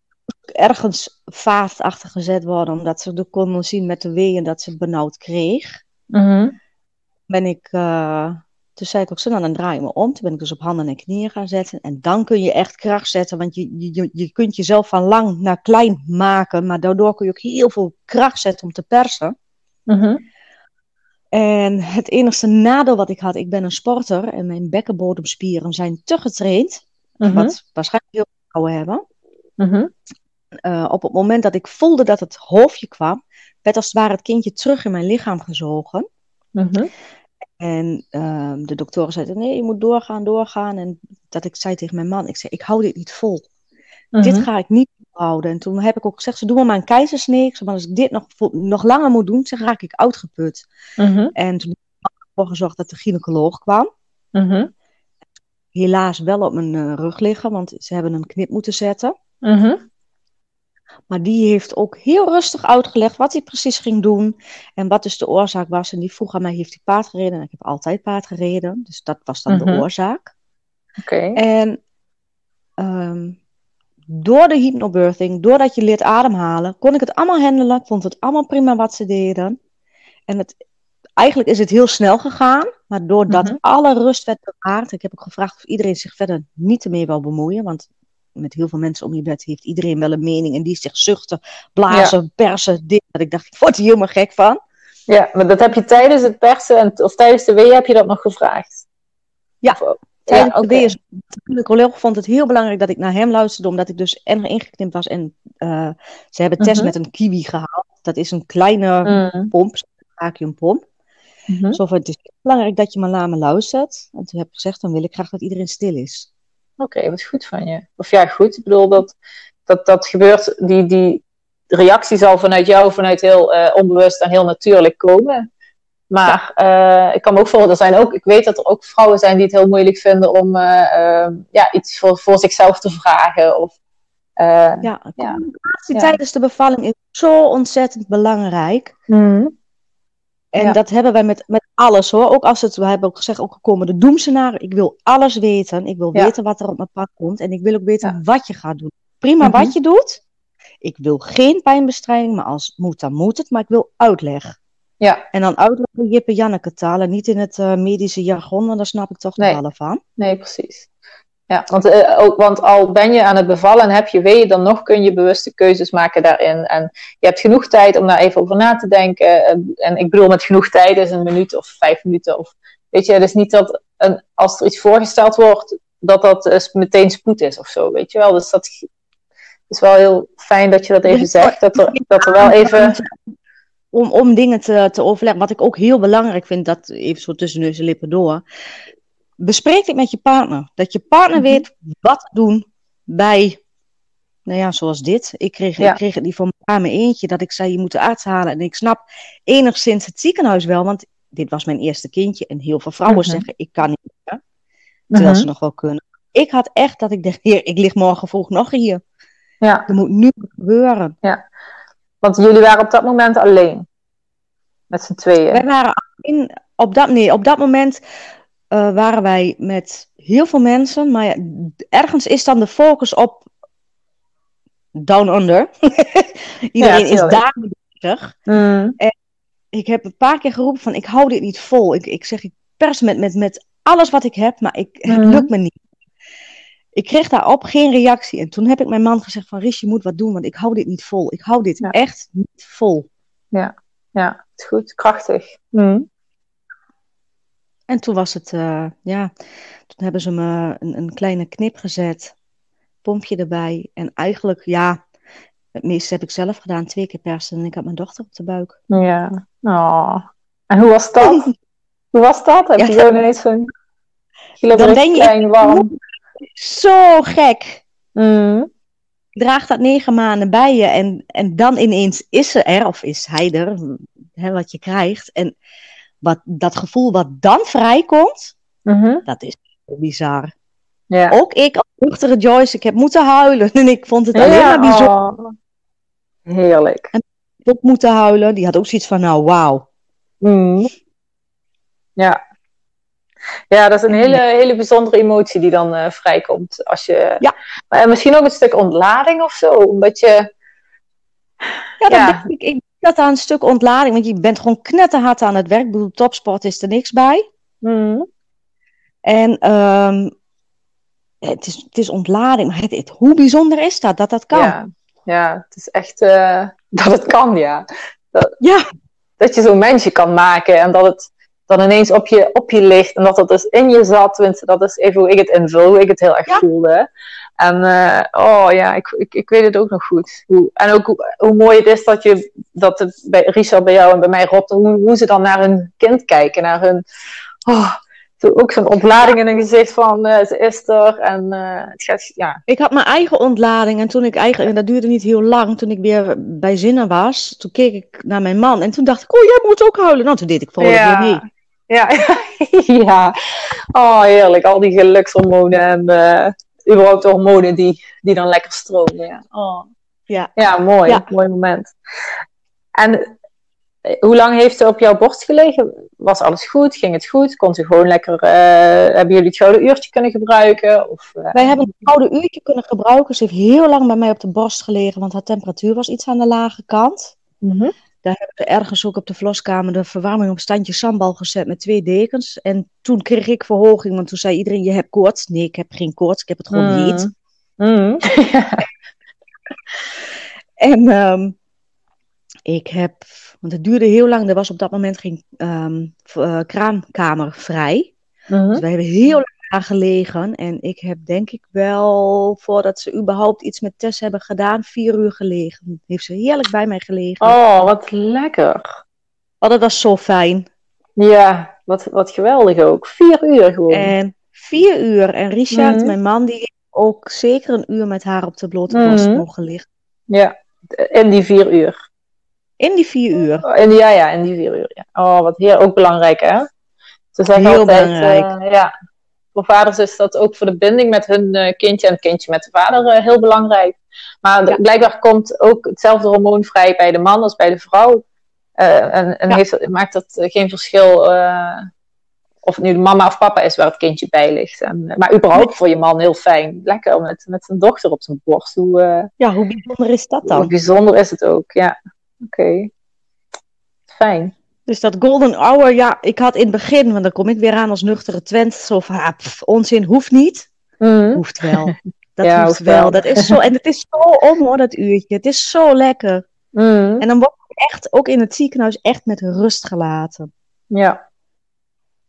ergens vaart achter gezet worden, omdat ze de konden zien met de weeën dat ze het benauwd kreeg. Mm -hmm. Ben ik... Uh, toen zei ik ook zo, nou dan draai je me om. Toen ben ik dus op handen en knieën gaan zetten. En dan kun je echt kracht zetten, want je, je, je kunt jezelf van lang naar klein maken. Maar daardoor kun je ook heel veel kracht zetten om te persen. Mm -hmm. En het enige nadeel wat ik had, ik ben een sporter en mijn bekkenbodemspieren zijn te getraind. Mm -hmm. Wat waarschijnlijk heel veel vrouwen hebben. Mm -hmm. Uh, op het moment dat ik voelde dat het hoofdje kwam, werd als het ware het kindje terug in mijn lichaam gezogen. -hmm. En uh, de doktoren zeiden, nee, je moet doorgaan, doorgaan. En dat ik zei tegen mijn man, ik zei, ik hou dit niet vol. Mhm. Dit ga ik niet houden. En toen heb ik ook gezegd, ze doen me maar een keizersnee. Maar als ik dit nog, nog langer moet doen, dan raak ik uitgeput. Mhm. En toen heb ik ervoor gezorgd dat de gynaecoloog kwam. Mhm. Helaas wel op mijn uh, rug liggen, want ze hebben een knip moeten zetten. Mhm. Maar die heeft ook heel rustig uitgelegd wat hij precies ging doen. En wat dus de oorzaak was. En die vroeg aan mij, heeft hij paard gereden? En ik heb altijd paard gereden. Dus dat was dan Mhm. de oorzaak. Oké. En ehm, door de hypnobirthing, doordat je leert ademhalen, kon ik het allemaal handelen. Ik vond het allemaal prima wat ze deden. En het, eigenlijk is het heel snel gegaan. Maar doordat Mhm. alle rust werd bewaard. Ik heb ook gevraagd of iedereen zich verder niet ermee wil bemoeien. Want met heel veel mensen om je bed heeft iedereen wel een mening. En die zich zuchten, blazen, persen, dit. Dat ik dacht, ik word hier helemaal gek van. Ja, maar dat heb je tijdens het persen en, of tijdens de wee heb je dat nog gevraagd? Ja, Of- Tijdens ja, de gynaecoloog vond het heel belangrijk dat ik naar hem luisterde, omdat ik dus en ingeknipt was. En eh, ze hebben test Mhm. met een kiwi gehaald. Dat is een kleine Mm. pomp, een vacuumpomp. Mhm. Zo van, het is belangrijk dat je maar naar me luistert. En toen heb ik gezegd, dan wil ik graag dat iedereen stil is. Oké, wat goed van je. Of ja, goed. Ik bedoel, dat, dat, dat gebeurt, die, die reactie zal vanuit jou, vanuit heel eh, onbewust en heel natuurlijk komen. Maar eh, ik kan me ook voorstellen, er zijn ook, ik weet dat er ook vrouwen zijn die het heel moeilijk vinden om eh, eh, ja, iets voor, voor zichzelf te vragen. Of, Ja, Ja. communicatie Ja. tijdens de bevalling is zo ontzettend belangrijk. mm, En Ja. dat hebben wij met, met alles hoor. Ook als het, we hebben ook gezegd, ook gekomen de doemscenario. Ik wil alles weten. Ik wil Ja. weten wat er op mijn pad komt. En ik wil ook weten Ja. wat je gaat doen. Prima Mhm. wat je doet. Ik wil geen pijnbestrijding, maar als het moet, dan moet het. Maar ik wil uitleg. ja, En dan uitleggen Jippe Janneke taal en niet in het eh, medische jargon, want daar snap ik toch Nee. de ballen van. nee, precies. Ja, want, eh, ook, want al ben je aan het bevallen en heb je weeën, dan nog kun je bewuste keuzes maken daarin. En je hebt genoeg tijd om daar even over na te denken. En, en ik bedoel met genoeg tijd is een minuut of vijf minuten. Of, weet je, het is niet dat een, als er iets voorgesteld wordt, dat dat eh, meteen spoed is of zo, weet je wel. Dus dat is wel heel fijn dat je dat even zegt. Dat er, dat er wel even... Om, om dingen te, te overleggen. Wat ik ook heel belangrijk vind, dat even zo tussen neus en lippen door. Bespreek dit met je partner. Dat je partner Mhm. weet wat te doen bij, nou ja, zoals dit. Ik kreeg, Ja. ik kreeg het niet van mijn eentje, dat ik zei, je moet de arts halen. En ik snap enigszins het ziekenhuis wel, want dit was mijn eerste kindje. En heel veel vrouwen Mhm. zeggen, ik kan niet meer. Terwijl Mhm. ze nog wel kunnen. Ik had echt dat ik dacht, (laughs) heer, ik lig morgen vroeg nog hier. Ja, Er moet nu gebeuren. want jullie waren op dat moment alleen. met z'n tweeën? Wij waren in, op, dat, nee, op dat moment uh, waren wij met heel veel mensen. Maar ja, ergens is dan de focus op Down Under. (laughs) Iedereen ja, is daar bezig. Mm. En ik heb een paar keer geroepen van ik hou dit niet vol. Ik, ik zeg ik pers met, met, met alles wat ik heb, maar ik, het mm. lukt me niet. Ik kreeg daarop geen reactie. En toen heb ik mijn man gezegd van Ries, je moet wat doen, want ik hou dit niet vol. Ik hou dit echt niet vol. Ja, ja, het is goed. Krachtig. Mm. En toen was het, uh, ja, toen hebben ze me een, een kleine knip gezet, pompje erbij. En eigenlijk, ja, het meeste heb ik zelf gedaan, twee keer persen. En ik had mijn dochter op de buik. Ja, oh. En hoe was dat? (laughs) hoe was dat? Heb ja, je gewoon ineens zo'n... Dan ben je klein, warm. zo gek. Mm. Draag dat negen maanden bij je en, en dan ineens is ze er, of is hij er, hè, wat je krijgt. En wat, dat gevoel wat dan vrijkomt, mm dat is bizar. Ja. Ook ik als nuchtere Joyce, ik heb moeten huilen (laughs) en ik vond het alleen maar bizar. Oh. Heerlijk. En ook moeten huilen, die had ook zoiets van, nou wauw. Mm. Ja. Ja, dat is een hele, hele bijzondere emotie die dan uh, vrijkomt. Als je, ja. Maar misschien ook een stuk ontlading of zo, omdat je... Ja, ja. Denk ik, ik dat aan een stuk ontlading, want je bent gewoon knetterhard aan het werk. Ik bedoel, topsport is er niks bij. Mm. En um, het, is, het is ontlading, maar het, hoe bijzonder is dat, dat dat kan? Ja, ja het is echt uh, (laughs) dat het kan, ja. Dat, ja. Dat je zo'n mensje kan maken en dat het dan ineens op je, op je ligt en dat dat dus in je zat. Tenminste, dat is even hoe ik het invul, hoe ik het heel erg voelde. En uh, oh ja, ik, ik, ik weet het ook nog goed. Hoe, en ook hoe, hoe, mooi het is dat, je, dat het bij Richard, bij jou en bij mij, Rob, hoe, hoe ze dan naar hun kind kijken. Naar hun, oh, ook zo'n ontlading in hun gezicht van uh, ze is er. En uh, het gaat, ja. Ik had mijn eigen ontlading en toen ik eigenlijk, en dat duurde niet heel lang, toen ik weer bij zinnen was, toen keek ik naar mijn man en toen dacht ik, oh jij moet ook huilen. Nou, toen deed ik volgende ja. weer mee. Ja, (laughs) ja. Oh, heerlijk. Al die gelukshormonen en überhaupt de hormonen die, die dan lekker stromen. Ja, oh. ja. ja mooi. Mooi moment. En eh, hoe lang heeft ze op jouw borst gelegen? Was alles goed? Ging het goed? Kon ze gewoon lekker... Uh, hebben jullie het gouden uurtje kunnen gebruiken? Of, uh... Wij hebben het gouden uurtje kunnen gebruiken. Ze heeft heel lang bij mij op de borst gelegen, want haar temperatuur was iets aan de lage kant. Mm daar hebben we ergens ook op de vloskamer de verwarming op standje sambal gezet met twee dekens. En toen kreeg ik verhoging, want toen zei iedereen, je hebt koorts. Nee, ik heb geen koorts, ik heb het gewoon mm. niet. Mm. (laughs) en um, ik heb, want het duurde heel lang, er was op dat moment geen um, kraamkamer vrij. Mm Dus wij hebben heel lang gelegen. En ik heb denk ik wel, voordat ze überhaupt iets met Tess hebben gedaan, vier uur gelegen. Heeft ze heerlijk bij mij gelegen. Oh, wat lekker. Oh, dat was zo fijn. Ja, wat, wat geweldig ook. Vier uur gewoon. En vier uur. En Richard, mhm. mijn man, die heeft ook zeker een uur met haar op de blote borst mm mogen liggen. Ja, in die vier uur. In die vier uur. Oh, in die, ja, ja, in die vier uur. Ja. Oh, wat heel ook belangrijk, hè? Ze zeggen heel altijd, belangrijk. Uh, ja, voor vaders is dat ook voor de binding met hun uh, kindje en het kindje met de vader uh, heel belangrijk. Maar blijkbaar komt ook hetzelfde hormoon vrij bij de man als bij de vrouw. Uh, en en ja. heeft, maakt dat geen verschil of het nu de mama of papa is waar het kindje bij ligt. En, maar überhaupt voor je man heel fijn. Lekker met, met zijn dochter op zijn borst. Hoe, ja, hoe bijzonder is dat dan? Hoe bijzonder is het ook, ja. Oké. Fijn. Dus dat golden hour, ja, ik had in het begin, want dan kom ik weer aan als nuchtere Twent, zo van, ah, onzin, hoeft niet. Mm. Hoeft wel. Dat (laughs) ja, hoeft wel. Dat is zo, en het is zo om hoor, dat uurtje. Het is zo lekker. Mm. En dan word ik echt, ook in het ziekenhuis, echt met rust gelaten. Ja.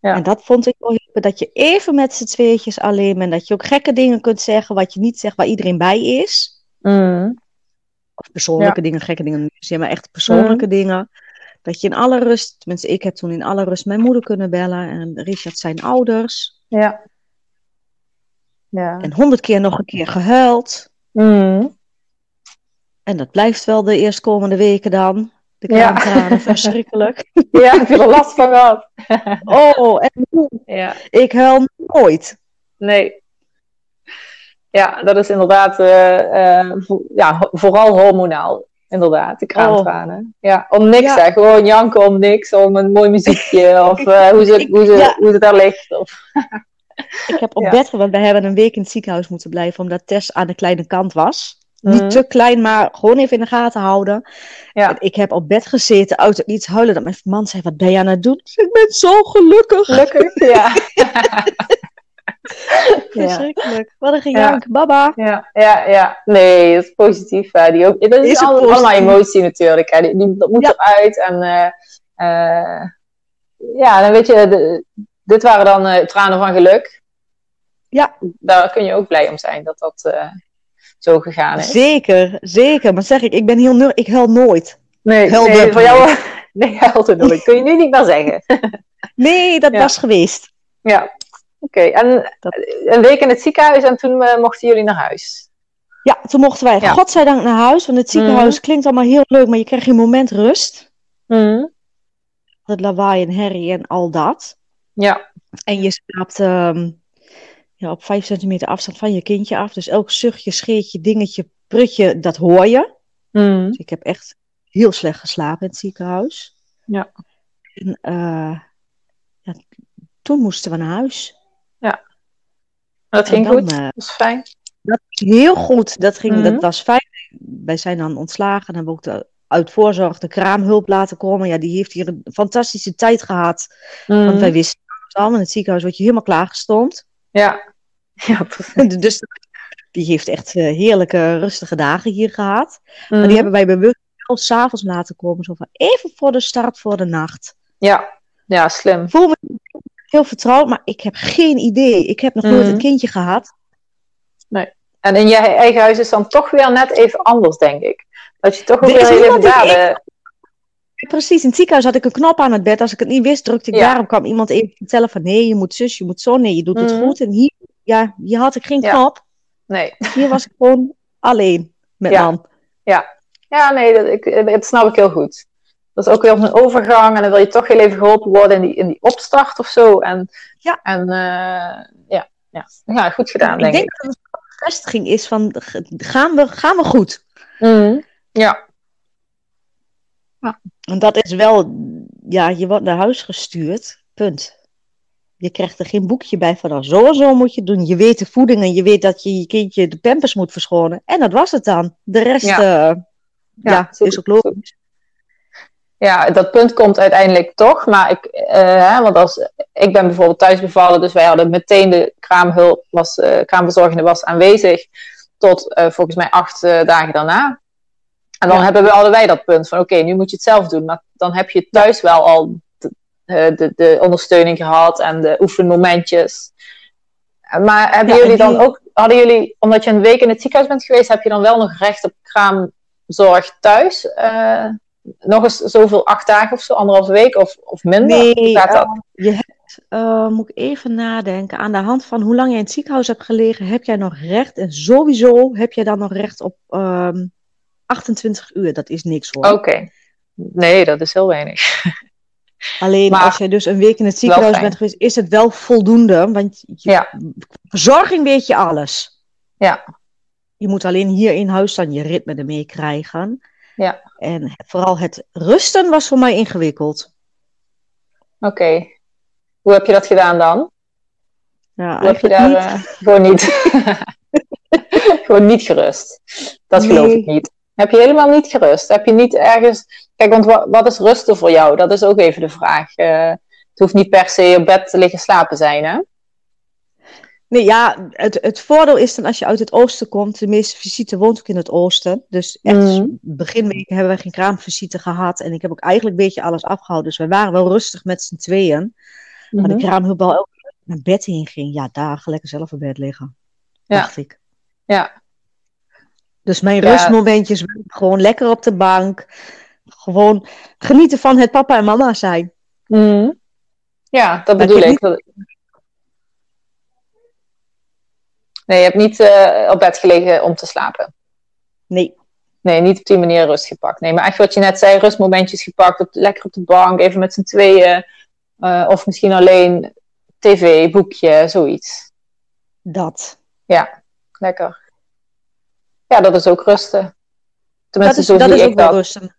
ja. En dat vond ik wel heel dat je even met z'n tweetjes alleen bent. Dat je ook gekke dingen kunt zeggen, wat je niet zegt, waar iedereen bij is. Mm. Of persoonlijke dingen, gekke dingen, maar echt persoonlijke dingen. Dat je in alle rust, tenminste ik heb toen in alle rust mijn moeder kunnen bellen en Richard zijn ouders. Ja. ja. En honderd keer nog een keer gehuild. Mm. En dat blijft wel de eerstkomende weken dan. De kraamtranen, ja. (laughs) verschrikkelijk. Ja, heb je er last van gehad? (laughs) oh, en ja. ik huil nooit. Nee. Ja, dat is inderdaad uh, uh, ja, vooral hormonaal inderdaad, de kraamtranen. Oh. Ja, om niks hè, gewoon janken om niks, om een mooi muziekje (laughs) of uh, hoe, ze, hoe, ze, hoe ze daar ligt. Of... (laughs) ik heb op bed, want wij hebben een week in het ziekenhuis moeten blijven omdat Tess aan de kleine kant was. Niet mhm. te klein, maar gewoon even in de gaten houden. Ja. Ik heb op bed gezeten, uit het niets huilen. Dat mijn man zei, wat ben je aan het doen? Ik ben zo gelukkig. Gelukkig, ja. (laughs) (laughs) Verschrikkelijk. Wat een gejank, baba. Ja, ja, ja. Nee, dat is positief. Die ook, dat is, is allemaal emotie natuurlijk. Hè. Die, dat moet eruit. En uh, uh, ja, dan weet je, de, dit waren dan uh, tranen van geluk. Ja. Daar kun je ook blij om zijn dat dat zo gegaan is. Zeker, zeker. Maar zeg ik, ik ben heel nul, ik huil nooit. Nee, nee voor jou (laughs) nee, huilt nooit. Kun je nu niet meer zeggen. nee, dat was geweest. Ja, oké. En een week in het ziekenhuis en toen uh, mochten jullie naar huis? Ja, toen mochten wij ja. godzijdank naar huis. Want het ziekenhuis mhm. klinkt allemaal heel leuk, maar je krijgt een moment rust. Mm. Het lawaai en herrie en al dat. Ja. En je slaapt ehm, ja, op vijf centimeter afstand van je kindje af. Dus elk zuchtje, scheertje, dingetje, prutje, dat hoor je. Mm. Dus ik heb echt heel slecht geslapen in het ziekenhuis. Ja. En uh, ja, toen moesten we naar huis. Dat ging goed? Uh, dat was fijn? Dat heel goed. Dat, ging, dat mhm. was fijn. Wij zijn dan ontslagen en hebben ook de, uit voorzorg de kraamhulp laten komen. Ja, die heeft hier een fantastische tijd gehad. Want mhm. wij wisten allemaal in het ziekenhuis word je helemaal klaargestoomd. Ja. (laughs) Ja, (laughs) dus die heeft echt uh, heerlijke, rustige dagen hier gehad. Maar die mhm. hebben wij bewust wel s'avonds laten komen. Zo van even voor de start, voor de nacht. Ja, ja slim. Voel me heel vertrouwd, maar ik heb geen idee. Ik heb nog nooit een mhm. kindje gehad. Nee. En in je eigen huis is dan toch weer net even anders, denk ik. Dat je toch ook weer even daden... Precies, in het ziekenhuis had ik een knop aan het bed. Als ik het niet wist, drukte ik ja. daarop. kwam iemand even vertellen van nee, je moet zus, je moet zo. Nee, je doet het mhm. goed. En hier, ja, hier had ik geen knop. Nee. Hier was ik gewoon alleen met ja. man. Ja, ja nee, dat, ik, dat snap ik heel goed. Dat is ook weer een overgang en dan wil je toch heel even geholpen worden in die, in die opstart of zo. En, ja. En uh, ja, ja. ja, goed gedaan, denk ik. Denk dat het een bevestiging is van gaan we, gaan we goed? Mm, ja. ja. En dat is wel, ja, je wordt naar huis gestuurd, punt. Je krijgt er geen boekje bij van nou, zo en zo moet je doen. Je weet de voeding en je weet dat je je kindje de pampers moet verschonen. En dat was het dan. De rest ja. Uh, ja, ja is ook logisch. Ja, dat punt komt uiteindelijk toch. Maar ik, uh, want als, ik ben bijvoorbeeld thuis bevallen, dus wij hadden meteen de kraamhulp, was, uh, kraamverzorgende was aanwezig. Tot uh, volgens mij acht dagen daarna. En dan hebben we allebei dat punt van oké, nu moet je het zelf doen. Maar dan heb je thuis wel al de, de, de ondersteuning gehad en de oefenmomentjes. Maar hebben jullie dan ook, hadden jullie, omdat je een week in het ziekenhuis bent geweest, heb je dan wel nog recht op kraamzorg thuis? Nog eens zoveel, acht dagen of zo, anderhalve week of, of minder? Nee, gaat dat? Uh, je hebt, uh, moet ik even nadenken, aan de hand van hoe lang je in het ziekenhuis hebt gelegen, heb jij nog recht, en sowieso heb jij dan nog recht op um, ehm, 28 uur. Dat is niks hoor. Oké. Nee, dat is heel weinig. (laughs) Alleen als je dus een week in het ziekenhuis bent geweest, is het wel voldoende. Want je, ja. verzorging weet je alles. Ja. Je moet alleen hier in huis dan je ritme ermee krijgen. Ja. En vooral het rusten was voor mij ingewikkeld. Oké. Hoe heb je dat gedaan dan? Ja, Hoe heb je daar uh, gewoon niet? (laughs) gewoon niet gerust. Dat geloof ik niet. Heb je helemaal niet gerust? Heb je niet ergens. Kijk, want wat, wat is rusten voor jou? Dat is ook even de vraag. Uh, het hoeft niet per se op bed te liggen slapen zijn, hè? Nee, ja, het, het voordeel is dan als je uit het oosten komt, de meeste visite woont ook in het oosten. Dus echt, mm. beginweken hebben we geen kraamvisite gehad. En ik heb ook eigenlijk een beetje alles afgehouden. Dus we waren wel rustig met z'n tweeën. Mm -hmm. Maar de mhm. kraamhulp al naar bed heen ging. Ja, daar lekker zelf in bed liggen. Ja. Dacht ik. Ja. Dus mijn rustmomentjes, gewoon lekker op de bank. Gewoon genieten van het papa en mama zijn. Mm. Ja, dat bedoel ik. Nee, je hebt niet uh, op bed gelegen om te slapen. Nee. Nee, niet op die manier rust gepakt. Nee, maar echt wat je net zei, rustmomentjes gepakt. Op, lekker op de bank, even met z'n tweeën. Uh, of misschien alleen tv, boekje, zoiets. Dat. Ja, lekker. Ja, dat is ook rusten. Tenminste, dat is, zo dat is ook wel rustig.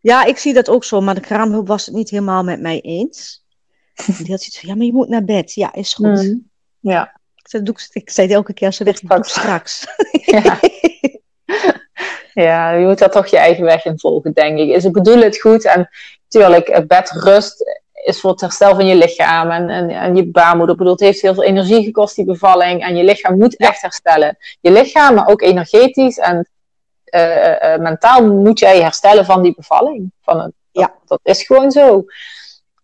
Ja, ik zie dat ook zo, maar de kraamhulp was het niet helemaal met mij eens. (laughs) Die had zoiets van, ja, maar je moet naar bed. Ja, is goed. Mm. Ja. Ik zei, doe ik, ik zei elke keer, ze weg, straks. straks. (laughs) Ja. ja, je moet daar toch je eigen weg in volgen, denk ik. Is ik bedoel het goed en natuurlijk, bedrust is voor het herstel van je lichaam en, en, en je baarmoeder. bedoelt, heeft heel veel energie gekost, die bevalling. En je lichaam moet echt herstellen. Je lichaam, maar ook energetisch en uh, uh, mentaal moet jij herstellen van die bevalling. Van het, ja. Dat, is gewoon zo.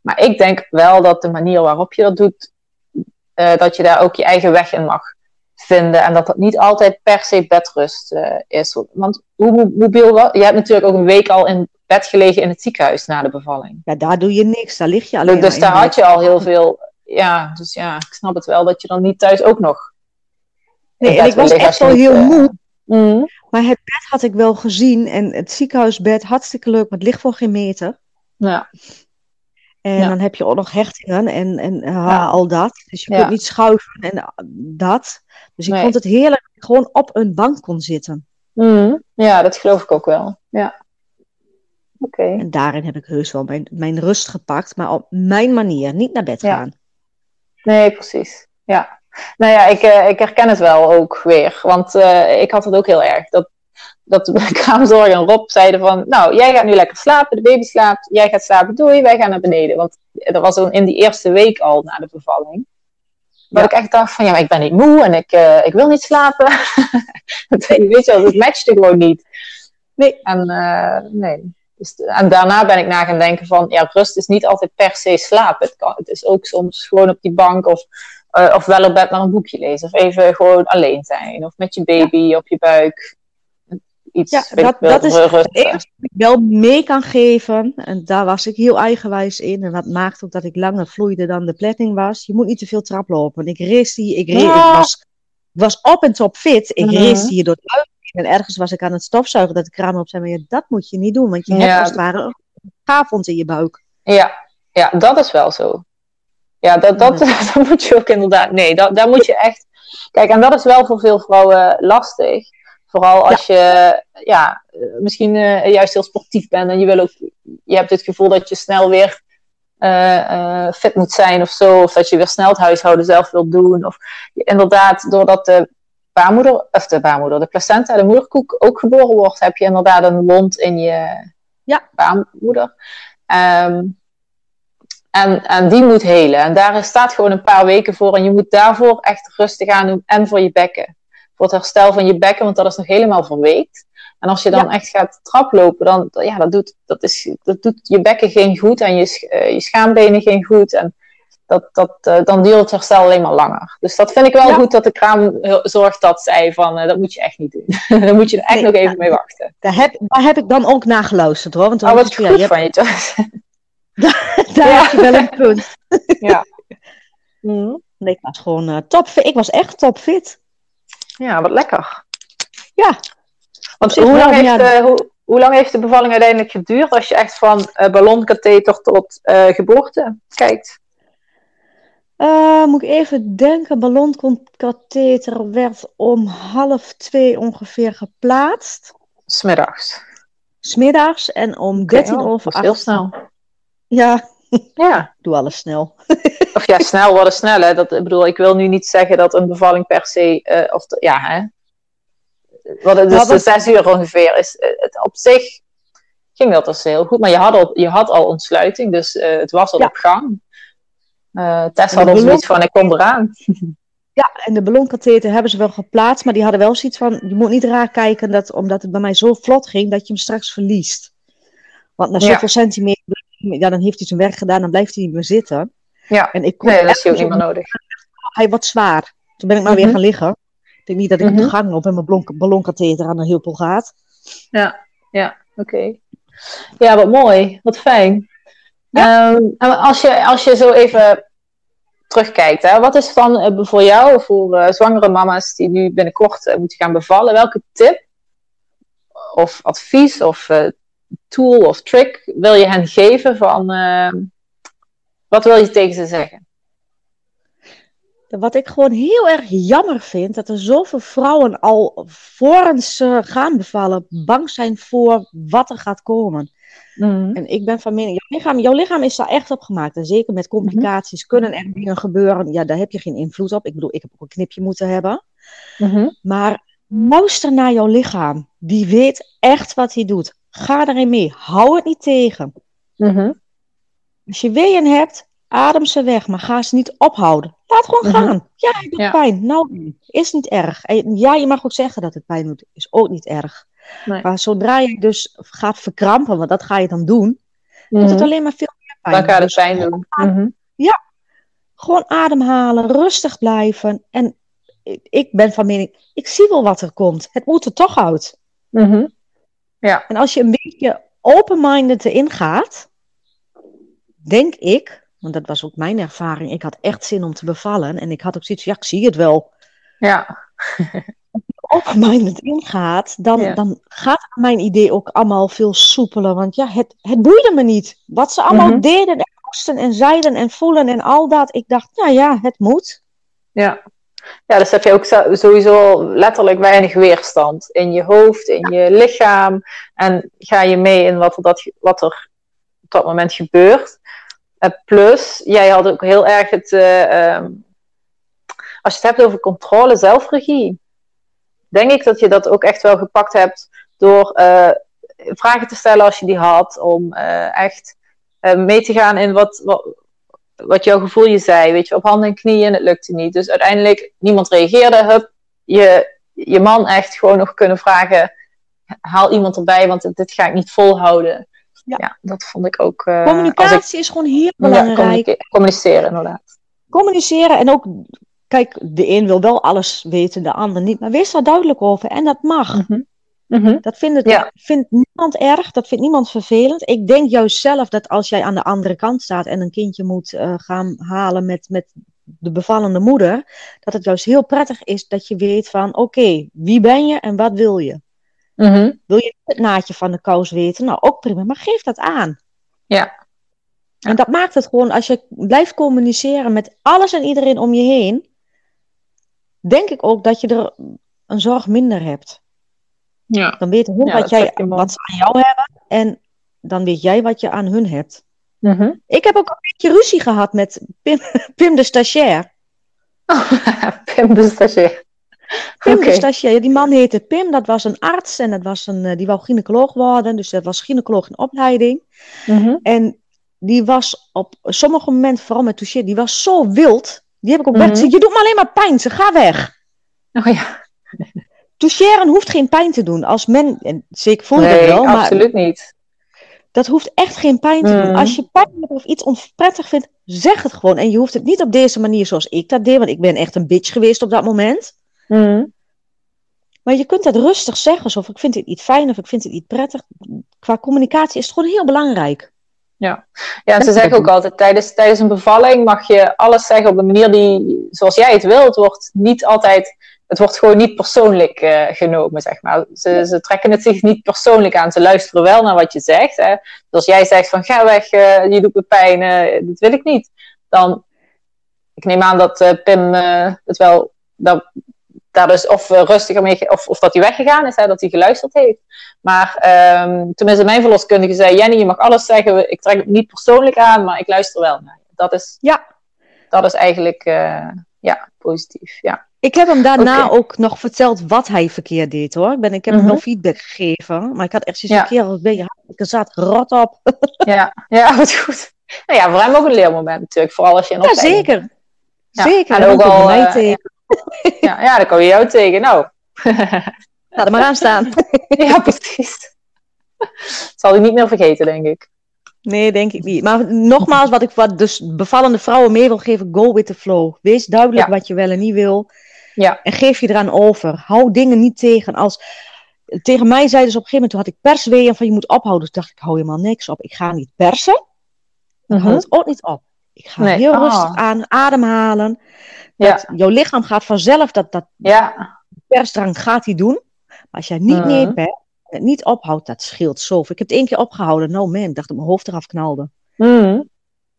Maar ik denk wel dat de manier waarop je dat doet, uh, dat je daar ook je eigen weg in mag vinden. En dat dat niet altijd per se bedrust is. Want hoe mobiel was... Je hebt natuurlijk ook een week al in bed gelegen in het ziekenhuis na de bevalling. Ja, daar doe je niks. Daar lig je alleen Dus daar had je al heel veel... Ja, dus ja, ik snap het wel dat je dan niet thuis ook nog... Nee, en ik was echt wel heel moe. Mm. Maar het bed had ik wel gezien. En het ziekenhuisbed, hartstikke leuk, maar het ligt voor geen meter. Ja. En dan heb je ook nog hechtingen en, en uh, al dat. Dus je kunt niet schuiven en uh, dat. Dus ik vond het heerlijk dat ik gewoon op een bank kon zitten. Mm. Ja, dat geloof ik ook wel. Ja. Oké. En daarin heb ik heus wel mijn, mijn rust gepakt, maar op mijn manier, niet naar bed gaan. Nee, precies. Ja. Nou ja, ik, uh, ik herken het wel ook weer. Want uh, ik had het ook heel erg. Dat, dat de (laughs) kraamzorg en Rob zeiden van... Nou, jij gaat nu lekker slapen, de baby slaapt. Jij gaat slapen, doei, wij gaan naar beneden. Want dat was in die eerste week al na de bevalling. Dat ik echt dacht van, ja, maar ik ben niet moe en ik, uh, ik wil niet slapen. (laughs) Weet je wel, het matchte gewoon niet. Nee. En nee. Dus, en daarna ben ik na gaan denken van, ja, rust is niet altijd per se slapen. Het, kan, het is ook soms gewoon op die bank of uh, of wel op bed maar een boekje lezen. Of even gewoon alleen zijn. Of met je baby op je buik. Iets, ja, dat, dat is het enige ik wel mee kan geven. En daar was ik heel eigenwijs in. En dat maakt ook dat ik langer vloeide dan de planning was. Je moet niet te veel trap lopen. Ik race hier, ik, race, ik was, was op en top fit. Ik mm race hier door. En ergens was ik aan het stofzuigen dat de kraan op zei. Maar ja, dat moet je niet doen. Want je hebt als het ware een avond in je buik. Ja, ja, dat is wel zo. Ja, dat, dat, (laughs) dat moet je ook inderdaad. Nee, dat, daar moet je echt. Kijk, en dat is wel voor veel vrouwen lastig. Vooral als je ja, misschien uh, juist heel sportief bent en je wil ook, je hebt het gevoel dat je snel weer uh, uh, fit moet zijn of zo. Of dat je weer snel het huishouden zelf wilt doen. Of inderdaad, doordat de baarmoeder, of de baarmoeder, de placenta, de moederkoek ook geboren wordt, heb je inderdaad een wond in je ja. baarmoeder. Um, en, en die moet helen. En daar staat gewoon een paar weken voor. En je moet daarvoor echt rustig aan doen. En voor je bekken. Voor het herstel van je bekken, want dat is nog helemaal verweekt. En als je dan echt gaat traplopen, dan ja, dat doet, dat is, dat doet je bekken geen goed. En je, uh, je schaambenen geen goed. En dat, dat, uh, dan duurt het herstel alleen maar langer. Dus dat vind ik wel goed dat de kraamzorg dat zei van uh, dat moet je echt niet doen. (laughs) daar moet je er echt nog even mee wachten. Daar heb, daar heb ik dan ook naar geluisterd hoor. Want oh, wat goed ja, van je, toch? (laughs) Daar heb je wel een punt. (laughs) ja. Mm. Nee, ik was gewoon uh. Ik was echt topfit. Ja, wat lekker. Ja. Want hoe lang, heeft, uh, hoe, hoe, lang heeft de bevalling uiteindelijk geduurd als je echt van uh, ballonkatheter tot geboorte kijkt? moet ik even denken. Ballonkatheter werd om half twee ongeveer geplaatst. Smiddags. Smiddags en om okay, over acht. Heel snel. Ja. Ja. Doe alles snel. of ja, snel worden snel. Hè. Dat, ik bedoel, ik wil nu niet zeggen dat een bevalling per se. Uh, of ja, hè. Wat het dus de zes uur ongeveer is. Eh, het, op zich ging dat dus heel goed. Maar je had al, je had al ontsluiting, dus uh, het was al op gang. Uh, Tess had ons iets van: ik kom eraan. (laughs) Ja, en de ballonkatheter hebben ze wel geplaatst, maar die hadden wel zoiets van: je moet niet raar kijken, dat, omdat het bij mij zo vlot ging, dat je hem straks verliest. Want na zoveel ja. centimeter ja, dan heeft hij zijn werk gedaan, dan blijft hij niet meer zitten. Ja, en ik kon nee, dat is ook niet meer nodig. Hij wordt zwaar. Toen ben ik maar weer mhm. gaan liggen. Ik denk niet dat ik mm -hmm. op de gang op en mijn ballonkatheter aan de huppel gaat. Ja, ja, oké. Ja, wat mooi. Wat fijn. Ja. Um, als, je, als je zo even terugkijkt, hè, wat is dan uh, voor jou, voor uh, zwangere mama's die nu binnenkort uh, moeten gaan bevallen, welke tip of advies of tool of trick wil je hen geven van uh, wat wil je tegen ze zeggen? wat ik gewoon heel erg jammer vind, dat er zoveel vrouwen al voor ze gaan bevallen, bang zijn voor wat er gaat komen. Mhm. En ik ben van mening, jouw lichaam, jouw lichaam is daar echt op gemaakt. En zeker met complicaties kunnen er dingen gebeuren. Ja, daar heb je geen invloed op. Ik bedoel, ik heb ook een knipje moeten hebben. Mhm. Maar luister naar jouw lichaam. Die weet echt wat hij doet. Ga erin mee. Hou het niet tegen. Als je weeën hebt, adem ze weg, maar ga ze niet ophouden. Laat gewoon gaan. Ja, het doet pijn. Nou, is niet erg. En ja, je mag ook zeggen dat het pijn doet. Is ook niet erg. Maar zodra je dus gaat verkrampen, want dat ga je dan doen, doet het mhm. alleen maar veel meer pijn. Dan het dus pijn doen. Mhm. Ja, gewoon ademhalen, rustig blijven. En ik ben van mening, ik zie wel wat er komt. Het moet er toch uit. Ja. En als je een beetje open-minded erin gaat, denk ik, want dat was ook mijn ervaring, ik had echt zin om te bevallen. En ik had ook zoiets, ja, ik zie het wel. Ja. open-minded ingaat, dan, dan gaat mijn idee ook allemaal veel soepeler. Want ja, het, het boeide me niet. Wat ze allemaal mhm. deden en moesten en zeiden en voelen en al dat. Ik dacht, nou ja, het moet. Ja. Ja, dus heb je ook sowieso letterlijk weinig weerstand in je hoofd, in je lichaam. En ga je mee in wat er, dat, wat er op dat moment gebeurt. Uh, plus, jij had ook heel erg het. Uh, um, als je het hebt over controle, zelfregie denk ik dat je dat ook echt wel gepakt hebt door uh, vragen te stellen als je die had. Om uh, echt mee te gaan in wat, wat, wat jouw gevoel je zei. Weet je, op handen en knieën, het lukte niet. Dus uiteindelijk, niemand reageerde. Hup, je, je man echt gewoon nog kunnen vragen. Haal iemand erbij, want dit ga ik niet volhouden. Ja, ja dat vond ik ook. Communicatie is gewoon heel belangrijk. Ja, communiceren, inderdaad. Communiceren en ook Kijk, de een wil wel alles weten, de ander niet. Maar wees daar duidelijk over. En dat mag. Mhm. Dat vindt, het, vindt niemand erg, dat vindt niemand vervelend. Ik denk juist zelf dat als jij aan de andere kant staat en een kindje moet uh, gaan halen met, met de bevallende moeder, dat het juist heel prettig is dat je weet van oké, wie ben je en wat wil je? Mhm. Wil je het naadje van de kous weten? Nou, ook prima, maar geef dat aan. Ja. En dat maakt het gewoon, als je blijft communiceren met alles en iedereen om je heen, denk ik ook dat je er een zorg minder hebt. Ja. Dan weet hun wat, jij, wat ze aan jou hebben en dan weet jij wat je aan hun hebt. Mm Ik heb ook een beetje ruzie gehad met Pim, (laughs) (laughs) Pim de stagiair. Pim de stagiair. Pim de stagiair. Die man heette Pim, dat was een arts en dat was een, eh, die wou gynaecoloog worden. Dus dat was gynaecoloog in opleiding. Mm En die was op sommige momenten, vooral met touche, die was zo wild. Die heb ik ook mm -hmm. Je doet me alleen maar pijn. Ze ga weg. Oh ja. Toucheren hoeft geen pijn te doen. Als men, en zeker voel je nee, dat wel, maar absoluut niet. Dat hoeft echt geen pijn te doen. Mhm. Als je pijn hebt of iets onprettig vindt, zeg het gewoon. En je hoeft het niet op deze manier zoals ik dat deed, want ik ben echt een bitch geweest op dat moment. Mhm. Maar je kunt dat rustig zeggen, of ik vind het niet fijn of ik vind het niet prettig. Qua communicatie is het gewoon heel belangrijk. Ja, ja en ze zeggen ook altijd, tijdens, tijdens een bevalling mag je alles zeggen op de manier die, zoals jij het wil. Het wordt niet altijd, het wordt gewoon niet persoonlijk uh, genomen, zeg maar. Ze, ze trekken het zich niet persoonlijk aan. Ze luisteren wel naar wat je zegt. Hè. Dus als jij zegt van, ga weg, uh, je doet me pijn, uh, dat wil ik niet. Dan, ik neem aan dat Pim het wel, dat, daar dus of rustiger mee, of, of dat hij weggegaan is, hè, dat hij geluisterd heeft. Maar um, tenminste, mijn verloskundige zei: Jenny, je mag alles zeggen. Ik trek het niet persoonlijk aan, maar ik luister wel naar je. Dat is, ja. dat is eigenlijk ja, positief. Ja. Ik heb hem daarna okay. ook nog verteld wat hij verkeerd deed hoor. Ik, ben, ik heb mm -hmm. hem wel feedback gegeven. Maar ik had echt zoiets ja. keer ben je ik zat rot op. (laughs) ja, ja, wat goed. Nou ja, voor hem ook een leermoment natuurlijk. Vooral als je in Ja, zeker. Ja. Zeker. En ook al, mij uh, tegen. (laughs) Ja, ja, dan kom je jou tegen. Nou. (laughs) Laat er maar aan staan. ja, precies. Zal hij niet meer vergeten, denk ik. Nee, denk ik niet. Maar nogmaals, wat ik wat dus bevallende vrouwen mee wil geven, go with the flow. Wees duidelijk ja. wat je wel en niet wil. Ja. En geef je eraan over. Hou dingen niet tegen. Als, tegen mij zeiden ze op een gegeven moment, toen had ik persweeën van je moet ophouden. Toen dacht ik, hou helemaal niks op. Ik ga niet persen. Ik Mhm. hou het ook niet op. Ik ga Nee. heel Ah. rustig aan ademhalen. Ja. Jouw lichaam gaat vanzelf dat, dat Ja. persdrang gaat hij doen. Maar als jij niet Mhm. meer bent, het niet ophoudt, dat scheelt zoveel. Ik heb het één keer opgehouden. Nou man, ik dacht dat mijn hoofd eraf knalde. Mhm.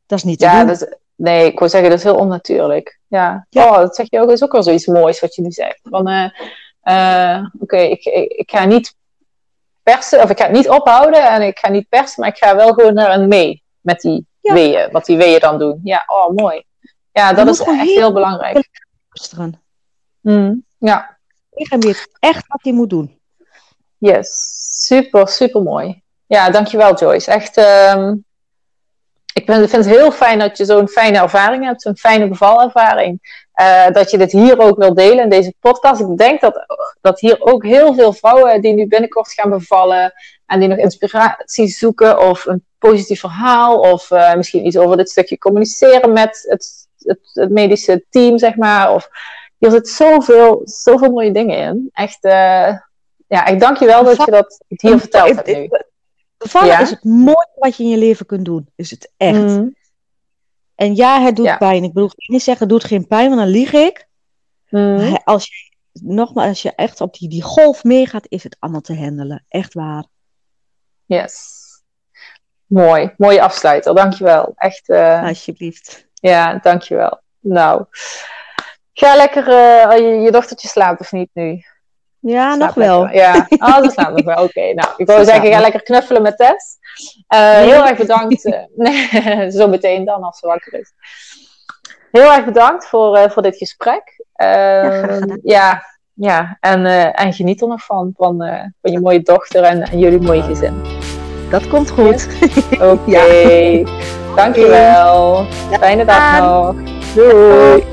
Dat is niet te Ja, doen. dat is, nee, ik wil zeggen, dat is heel onnatuurlijk. Ja. Oh, dat zeg je ook, is ook wel zoiets moois wat je nu zegt. Van, uh, oké, ik, ik, ik, ga niet persen, of ik ga het niet ophouden en ik ga niet persen, maar ik ga wel gewoon naar een mee met die ja. weeën, wat die weeën dan doen. Ja, oh, mooi. Ja, dat is echt heel, heel belangrijk. Mm, ja. Lichaam weet echt wat hij moet doen. Yes, super, super mooi. Ja, dankjewel Joyce. Echt, um, ik vind het heel fijn dat je zo'n fijne ervaring hebt, zo'n fijne bevalervaring. Uh, dat je dit hier ook wil delen in deze podcast. Ik denk dat, dat hier ook heel veel vrouwen die nu binnenkort gaan bevallen en die nog inspiratie zoeken of een positief verhaal of uh, misschien iets over dit stukje communiceren met het, het, het, medische team, zeg maar. Of, hier zit zoveel, zoveel mooie dingen in. Echt, uh, ja, ik dank je wel dat je dat hier verteld hebt nu. Bevallen is het mooiste wat je in je leven kunt doen. Is het echt. Mm. En ja, het doet pijn. Ik bedoel, ik niet zeggen, het doet geen pijn, want dan lieg ik. Mm. Als je, nogmaals, als je echt op die, die golf meegaat, is het allemaal te handelen. Echt waar. Yes. Mooi. Mooie afsluiter. Dankjewel. Echt. Uh... Alsjeblieft. Ja, dankjewel. Nou. Ga lekker uh, je, je dochtertje slapen of niet nu? Ja, nog wel. Ja, (laughs) oh, dat slaapt nog wel. Oké, nou, ik wou zeggen, ga lekker knuffelen met Tess. Uh, heel erg bedankt. (laughs) Uh, (laughs) zo meteen dan, als ze wakker is. Heel erg bedankt voor, uh, voor dit gesprek. Ja, ja, ja, en, en geniet er nog van, van, van je mooie dochter en, en, jullie mooie gezin. Dat komt goed. Oké, okay. ja. dankjewel. Fijne dag nog. Doei.